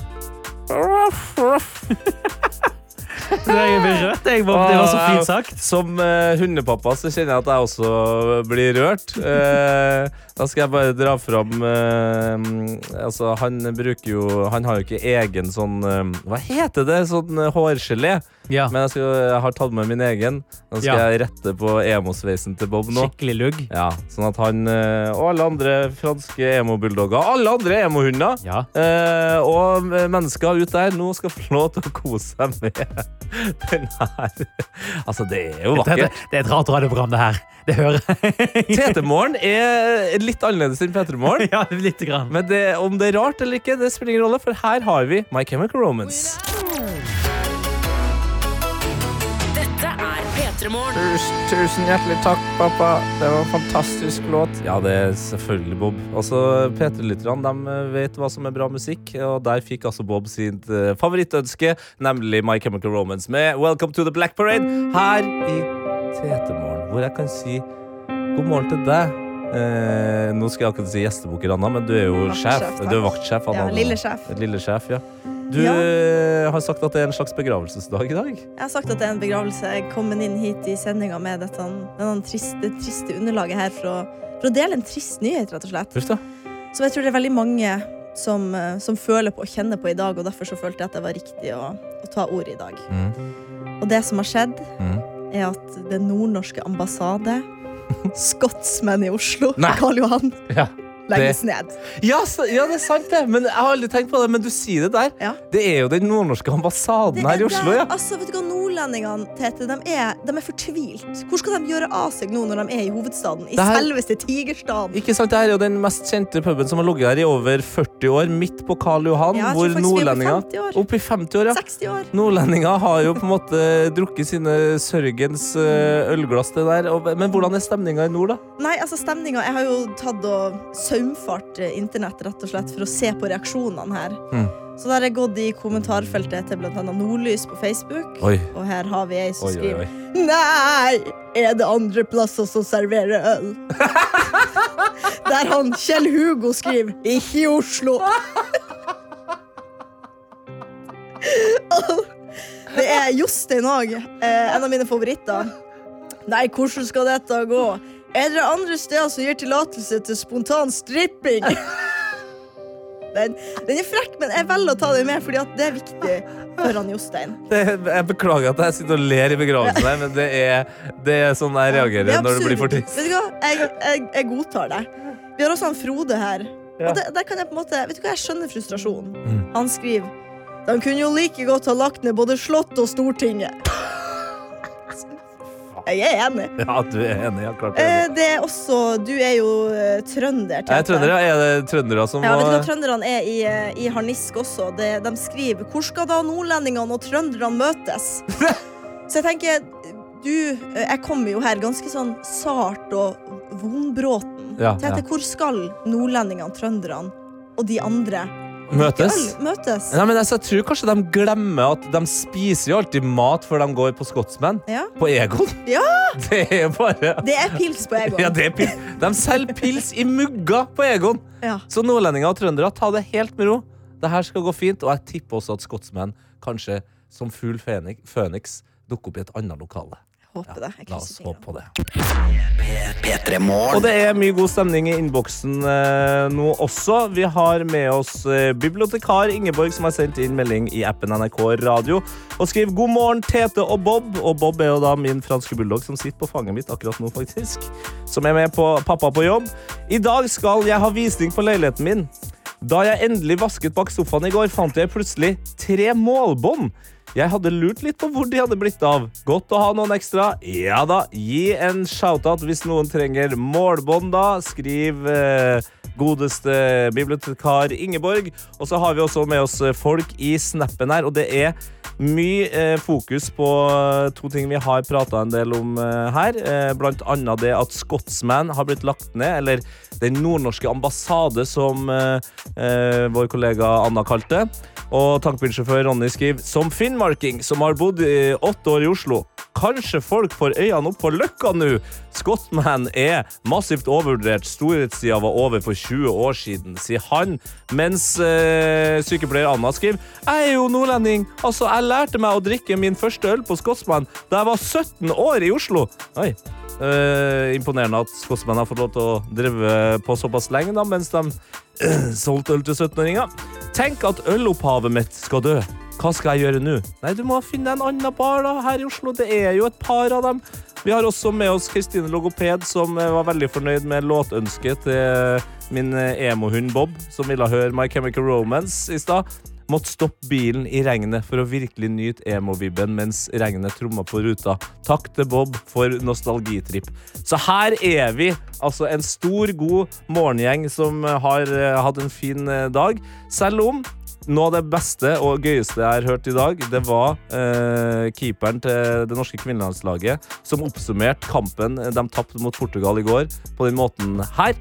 Jeg blir rørt, jeg. Det var så fint sagt. Som uh, hundepappa så kjenner jeg at jeg også blir rørt. Uh, da skal jeg bare dra fram uh, Altså, han bruker jo Han har jo ikke egen sånn Hva heter det? Sånn hårgelé. Ja. Men jeg, skal, jeg har tatt med min egen. Nå skal Ja. jeg rette på emosveisen til Bob nå. Skikkelig lugg. Ja, sånn at han eh, og alle andre franske emo-bulldogger, alle andre emo-hunder Ja. eh, og mennesker ute der nå skal få lov til å kose seg med *laughs* den her. Altså, det er jo Det, vakkert. det er et rart radioprogram, det her. Det hører. TT-morgen er litt annerledes enn P3-morgen. *laughs* Ja, grann. Men det, om det er rart eller ikke, det spiller ingen rolle, for her har vi My Chemical Romance. Tusen, tusen hjertelig takk, pappa. Det var en fantastisk låt. Ja, det er selvfølgelig Bob. Altså, P3-lytterne de vet hva som er bra musikk, og der fikk altså Bob sitt eh, favorittønske, nemlig My Chemical Romance med Welcome to the Black Parade her i TT-morgen, hvor jeg kan si god morgen til deg. Eh, nå skal jeg akkurat si gjestebukker, Anna, men du er jo Vaktsjef, sjef. takk. Du er vaktsjef, Anna. Ja, lille sjef. Lille sjef, ja. Du Ja. eh, har sagt at det er en slags begravelsesdag i dag. Jeg har sagt at det er en begravelse. Jeg kom inn hit i sendinga med dette, denne triste, triste underlaget her for å, for å dele en trist nyhet, rett og slett. Just. Så jeg tror det er veldig mange som, eh, som føler på og kjenner på i dag, og derfor så følte jeg at det var riktig å, å ta ordet i dag. Mm. Og det som har skjedd, Mm. er at den nordnorske ambassade, *laughs* skotsmenn i Oslo, Nei. Karl Johan, Ja. Legges ned. Ja, ja, det er sant, det. Men jeg har aldri tenkt på det. Men du sier det der. Ja. Det er jo den nordnorske ambassaden her i Oslo, der, ja. altså, vet du hva, Nordlendingene Tete, de er, de er fortvilt. Hvor skal de gjøre av seg nå når de er i hovedstaden? I her- selveste Tigerstaden. Ikke sant, Det her er jo den mest kjente puben som har ligget her i over 40 år, midt på Karl Johan. Ja, hvor er nordlendinger 50. Opp i 50 år, ja. 60 år. Nordlendinger har jo på en måte drukket sine sørgens eh, ølglass, det der. Men hvordan er stemninga i nord, da? Nei, altså stemninga Jeg har jo tatt og saumfart eh, internett rett og slett for å se på reaksjonene her. Mm. Så da har jeg gått i kommentarfeltet til annet Nordlys på Facebook. Oi. Og her har vi ei som Oi, skriver oi. Nei! Er det andre plasser som serverer øl? *laughs* Der han Kjell Hugo skriver Ikke i Oslo. *laughs* Det er Jostein òg. Eh, en av mine favoritter. Nei, hvordan skal dette gå? Er det andre steder som gir tillatelse til spontan stripping? *laughs* Den, den er frekk, men jeg velger å ta den med fordi det er viktig for han Jostein. Det, jeg beklager at jeg sitter og ler i begravelsen her, men det er, det er sånn jeg reagerer er når det blir for tids. Vet du hva? Jeg, jeg, jeg godtar det. Vi har også han Frode her. Ja. Og det, der kan jeg på en måte Vet du hva, jeg skjønner frustrasjonen. Mm. Han skriver De kunne jo like godt ha lagt ned både Slott og Stortinget. *laughs* Jeg er enig. *laughs* Ja, du er enig. Ja, klart er Eh, enig. det er også Du er jo eh, trønder. Jeg er trønder, ja. Er det trøndere som Ja, vet du hva Trønderne er i, eh, i harnisk også. De, de skriver 'Hvor skal da nordlendingene og trønderne møtes?' *laughs* Så jeg tenker du, Jeg kommer jo her ganske sånn sart og vondbråten. Ja, ja. hvor skal nordlendingene, trønderne og de andre møtes? Øl, møtes? Nei, men altså, jeg tror kanskje de glemmer at de spiser jo alltid mat før de går på Scotsman. Ja. På Egon. ja! *laughs* Det er bare Det er pils på Egon. Ja, det pils. De selger pils i mugger på Egon. Ja. Så nordlendinger og trøndere, ta det helt med ro. Det her skal gå fint, og jeg tipper også at Scotsman kanskje som fugl fenix, føniks dukker opp i et annet lokale. Håper det. Jeg La oss håpe på det. Og det er mye god stemning i innboksen eh, nå også. Vi har med oss eh, bibliotekar Ingeborg, som har sendt inn melding i appen NRK Radio og skriver 'God morgen, Tete og Bob'. Og Bob er jo da min franske bulldog som sitter på fanget mitt akkurat nå, faktisk. Som er med på Pappa på jobb. I dag skal jeg ha visning på leiligheten min. Da jeg endelig vasket bak sofaen i går, fant jeg plutselig tre målbånd. Jeg hadde lurt litt på hvor de hadde blitt av. Godt å ha noen ekstra. Ja da, gi en shout-out hvis noen trenger målbånd, da. Skriv eh, godeste bibliotekar Ingeborg. Og så har vi også med oss folk i snappen her, og det er mye eh, fokus på eh, to ting vi har prata en del om eh, her. Eh, blant annet det at Scotsman har blitt lagt ned, eller Den nordnorske ambassade, som eh, eh, vår kollega Anna kalte. Og tankbilsjåfør Ronny skriver som finnmarking som har bodd i åtte år i Oslo. Kanskje folk får øynene opp på Løkka nå? Scotsman er massivt overvurdert. Storhetstida var over for 20 år siden, sier han. Mens eh, sykepleier Anna skriver Jeg er jo nordlending. Altså, jeg lærte meg å drikke min første øl på Scotsman da jeg var 17 år i Oslo. Oi. Eh, imponerende at Scotsman har fått lov til å drive på såpass lenge, da, mens de eh, solgte øl til 17-åringer. Tenk at ølopphavet mitt skal dø. Hva skal jeg gjøre nå? Nei, du må finne en annen bar da, her i Oslo. Det er jo et par av dem. Vi har også med oss Kristine Logoped, som eh, var veldig fornøyd med låtønsket til min eh, emohund Bob, som ville høre My Chemical Romance i stad. Måtte stoppe bilen i regnet for å virkelig nyte emo-vibben mens regnet tromma på ruta. Takk til Bob for nostalgitripp. Så her er vi, altså en stor, god morgengjeng som har eh, hatt en fin eh, dag. Selv om noe av det beste og gøyeste jeg har hørt i dag, det var eh, keeperen til det norske kvinnelandslaget som oppsummerte kampen de tapte mot Portugal i går, på den måten her.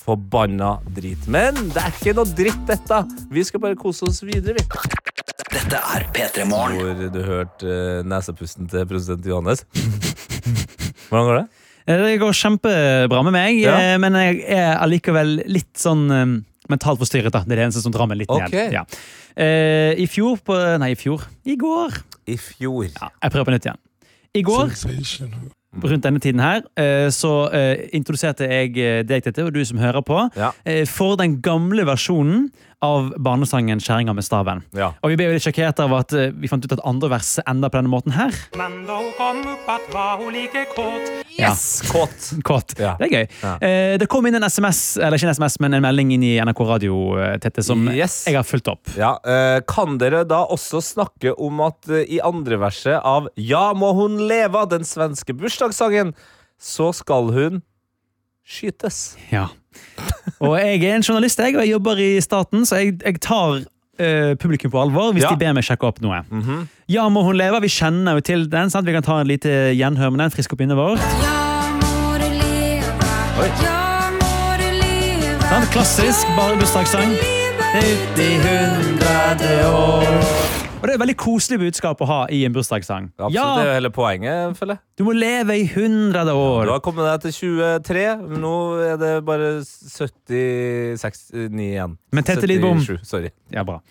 Forbanna drit. Men det er ikke noe dritt, dette. Vi skal bare kose oss videre, vi. Dette er P3 Morgen. Hvor du hørte eh, nesepusten til president Johannes. Hvordan går det? Eh, Det går kjempebra med meg, Ja. eh, men jeg er allikevel litt sånn eh, mentalt forstyrret. da. Det er det eneste som drar meg litt okay. ned. Ja. Eh, I fjor på Nei, i fjor. I går. I fjor. Ja, jeg prøver på nytt igjen. I går rundt denne tiden her, eh, så eh, introduserte jeg eh, deg, Tete, og du som hører på, Ja. for den gamle versjonen av barnesangen 'Kjerringa med staven'. Ja. Og vi ble jo litt sjokkert av at eh, vi fant ut at andre verset enda på denne måten her. Men da hun kom opp at var hun like kåt. Yes! Kåt. Kåt. Ja. Det er gøy. Ja. Eh, det kom inn en SMS, eller ikke en SMS, men en melding inn i NRK Radio, Tette, som Yes. jeg har fulgt opp. Ja, eh, Kan dere da også snakke om at eh, i andre verset av Ja, må hun leve, den svenske bursdagssangen, så skal hun skytes. Ja. Og jeg er en journalist, jeg, og jeg jobber i staten, så jeg, jeg tar eh, publikum på alvor hvis Ja. de ber meg sjekke opp noe. Ja, må hun leve? Vi kjenner jo til den. sant? Vi kan ta en lite gjenhør med den. Frisk opp minnet vår. Sant? Klassisk bare bursdagssang. Ut i hundrede år. Og Det er et veldig koselig budskap å ha i en bursdagssang. Absolutt, Ja, Det er jo hele poenget, føler jeg. du må leve i hundrede Du har kommet deg til 23, men nå er det bare 79 igjen. Men Tete Lidbom Sorry. Ja, bra.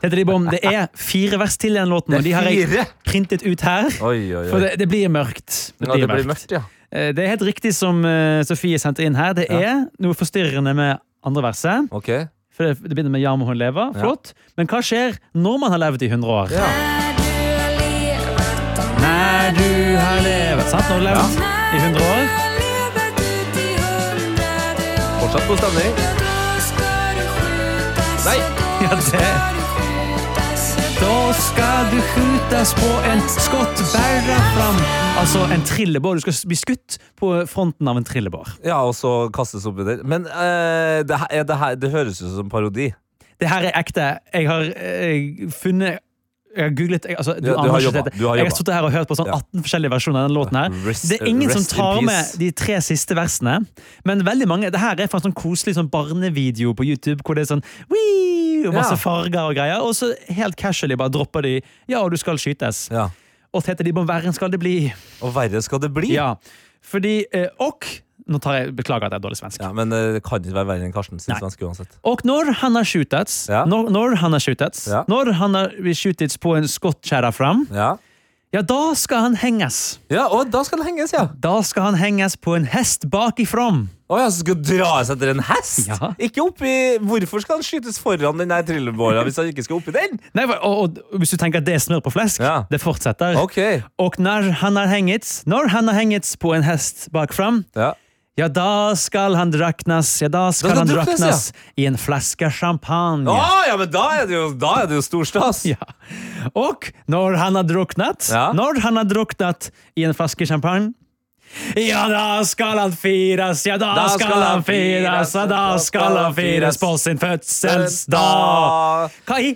Tete Lidbom, det er fire vers til i den låten, og de har jeg printet ut her. Oi, oi, oi. For det, det blir mørkt. Det ja, blir, det blir mørkt. mørkt, ja. Eh, Det er helt riktig som eh, Sofie sendte inn her. Det Ja. er noe forstyrrende med andre verset. Ok. For det, begynner med 'ja, må hun leve'. Flott. Men hva skjer når man har levd i 100 år? Når du har levd Sant? Når du har levd i 100 år. Fortsatt god stemning. Nei! Ja, det Da skal du skytes på en skott bæra fram. Altså en trillebår. Du skal bli skutt på fronten av en trillebår. Ja, og så kastes oppi der. Men uh, det, her, er det, her, det høres ut som parodi. Det her er ekte. Jeg har eh, funnet jeg har googlet jeg, altså, du, du har jobba, du har Jeg har sittet her og hørt på sånn Ja. 18 forskjellige versjoner av denne låten. her Rest- Det er ingen som tar med de tre siste versene. Men veldig mange, det her er fra en sånn koselig sånn barnevideo på YouTube hvor det er sånn Wii! og masse Ja. farger og greier. Og så helt casually bare dropper de 'ja, og du skal skytes'. Ja. Og de «Bom verre skal det bli. Og verre skal det bli. Ja, fordi eh, Og Nå tar jeg, Beklager at jeg er dårlig svensk. Ja, men eh, det kan ikke være verre enn Karsten sin svenske uansett. Og når han har skjutets, Ja. når, når han har skjutets, Ja. når han har skjutets på en skottkjerre fram, Ja. ja, da skal han henges. ja, og da skal han henges, ja. Da skal han henges på en hest bakifrom. Å ja, så skal dras etter en hest? Ja. Ikke oppi Hvorfor skal han skytes foran den trillebåra hvis han ikke skal oppi den? Nei, og, og, Hvis du tenker at det er smør på flesk, Ja. det fortsetter. Ok. Og når han har hengets, når han har hengets på en hest bakfram, Ja. Ja, da skal han draknes, ja, da skal Da skal han druknes, draknes i en flaske champagne. Å, ja, men da er det jo, da er det jo stor stas. Ja. Og når han har druknet, Ja. når han har druknet i en flaske champagne, ja, da skal han fires, ja, da, skal, han fires, ja, da skal han fires på sin fødselsdag. Hva i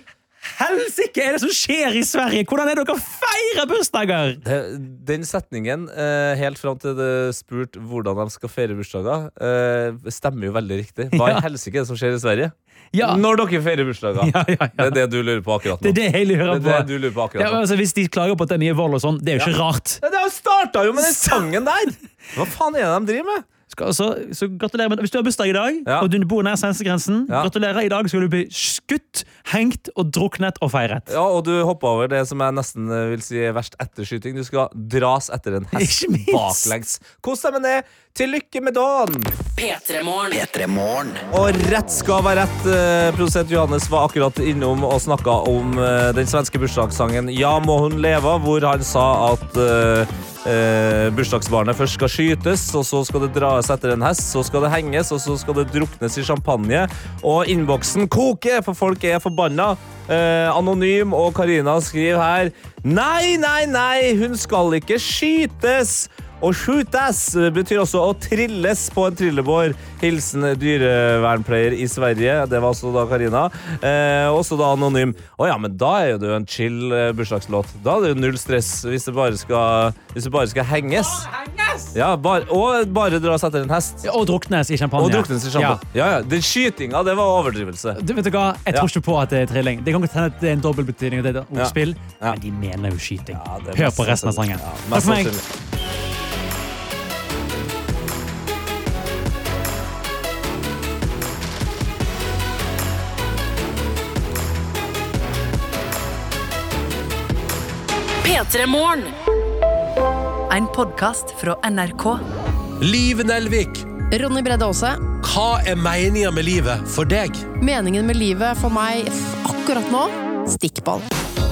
helsike er det som skjer i Sverige? Hvordan er det dere feirer bursdager? Det- Den setningen, eh, helt fram til det spurt hvordan de skal feire bursdager, eh, stemmer jo veldig riktig. Hva Ja. i helsike er det som skjer i Sverige? Ja. Når dere feirer bursdager. *laughs* Ja, ja, ja. Det er det du lurer på akkurat nå. Det er det jeg lurer Det er på. det du lurer på Ja, altså, hvis de klager på at det er mye vold og sånn, det er jo ikke rart. Det har starta jo med den *laughs* sangen der! Hva faen er det de driver med? Skal, så, så gratulerer med Hvis du har bursdag i dag, Ja. og du bor nær svenskegrensen, Ja. gratulerer. I dag skal du bli skutt, hengt og druknet og feiret. Ja, og du hoppa over det som jeg nesten eh, vil si er verst etterskyting. Du skal dras etter en hest baklengs. Kos deg med det. Til lykke med dagen! P3morgen. P3 Morgen. Og rett skal være rett. eh, Produsent Johannes var akkurat innom og snakka om eh, den svenske bursdagssangen 'Ja, må hun leve', hvor han sa at eh, eh, bursdagsbarnet først skal skytes, og så skal det dras etter en hest, så skal det henges, og så skal det druknes i champagne. Og innboksen koker, for folk er forbanna. Eh, Anonym og Karina skriver her Nei, nei, nei, hun skal ikke skytes! Å skjutes betyr også å trilles på en trillebår. Hilsen dyrevernpleier i Sverige. Det var også da Karina. Eh, også da anonym. Å ja, men da er jo det jo en chill eh, bursdagslåt. Da er det jo null stress hvis det bare skal, hvis det bare skal henges. Ja, bare, og bare dras etter en hest. Ja, Og druknes i champagne. Og druknes i champagne. Ja. Ja, Den skytinga, det var overdrivelse. Du, vet du hva? Jeg tror Ja. ikke på at det er trilling. Det kan godt hende at det er en dobbeltbetydning, og det er et ordspill, Ja. men de mener jo skyting. Ja, Hør på resten av sangen. Ja, Takk for meg. P3morgen. En podkast fra NRK. Liv Nelvik, Ronny Bredde Aase. hva er meninga med livet for deg? Meningen med livet for meg akkurat nå stikkball.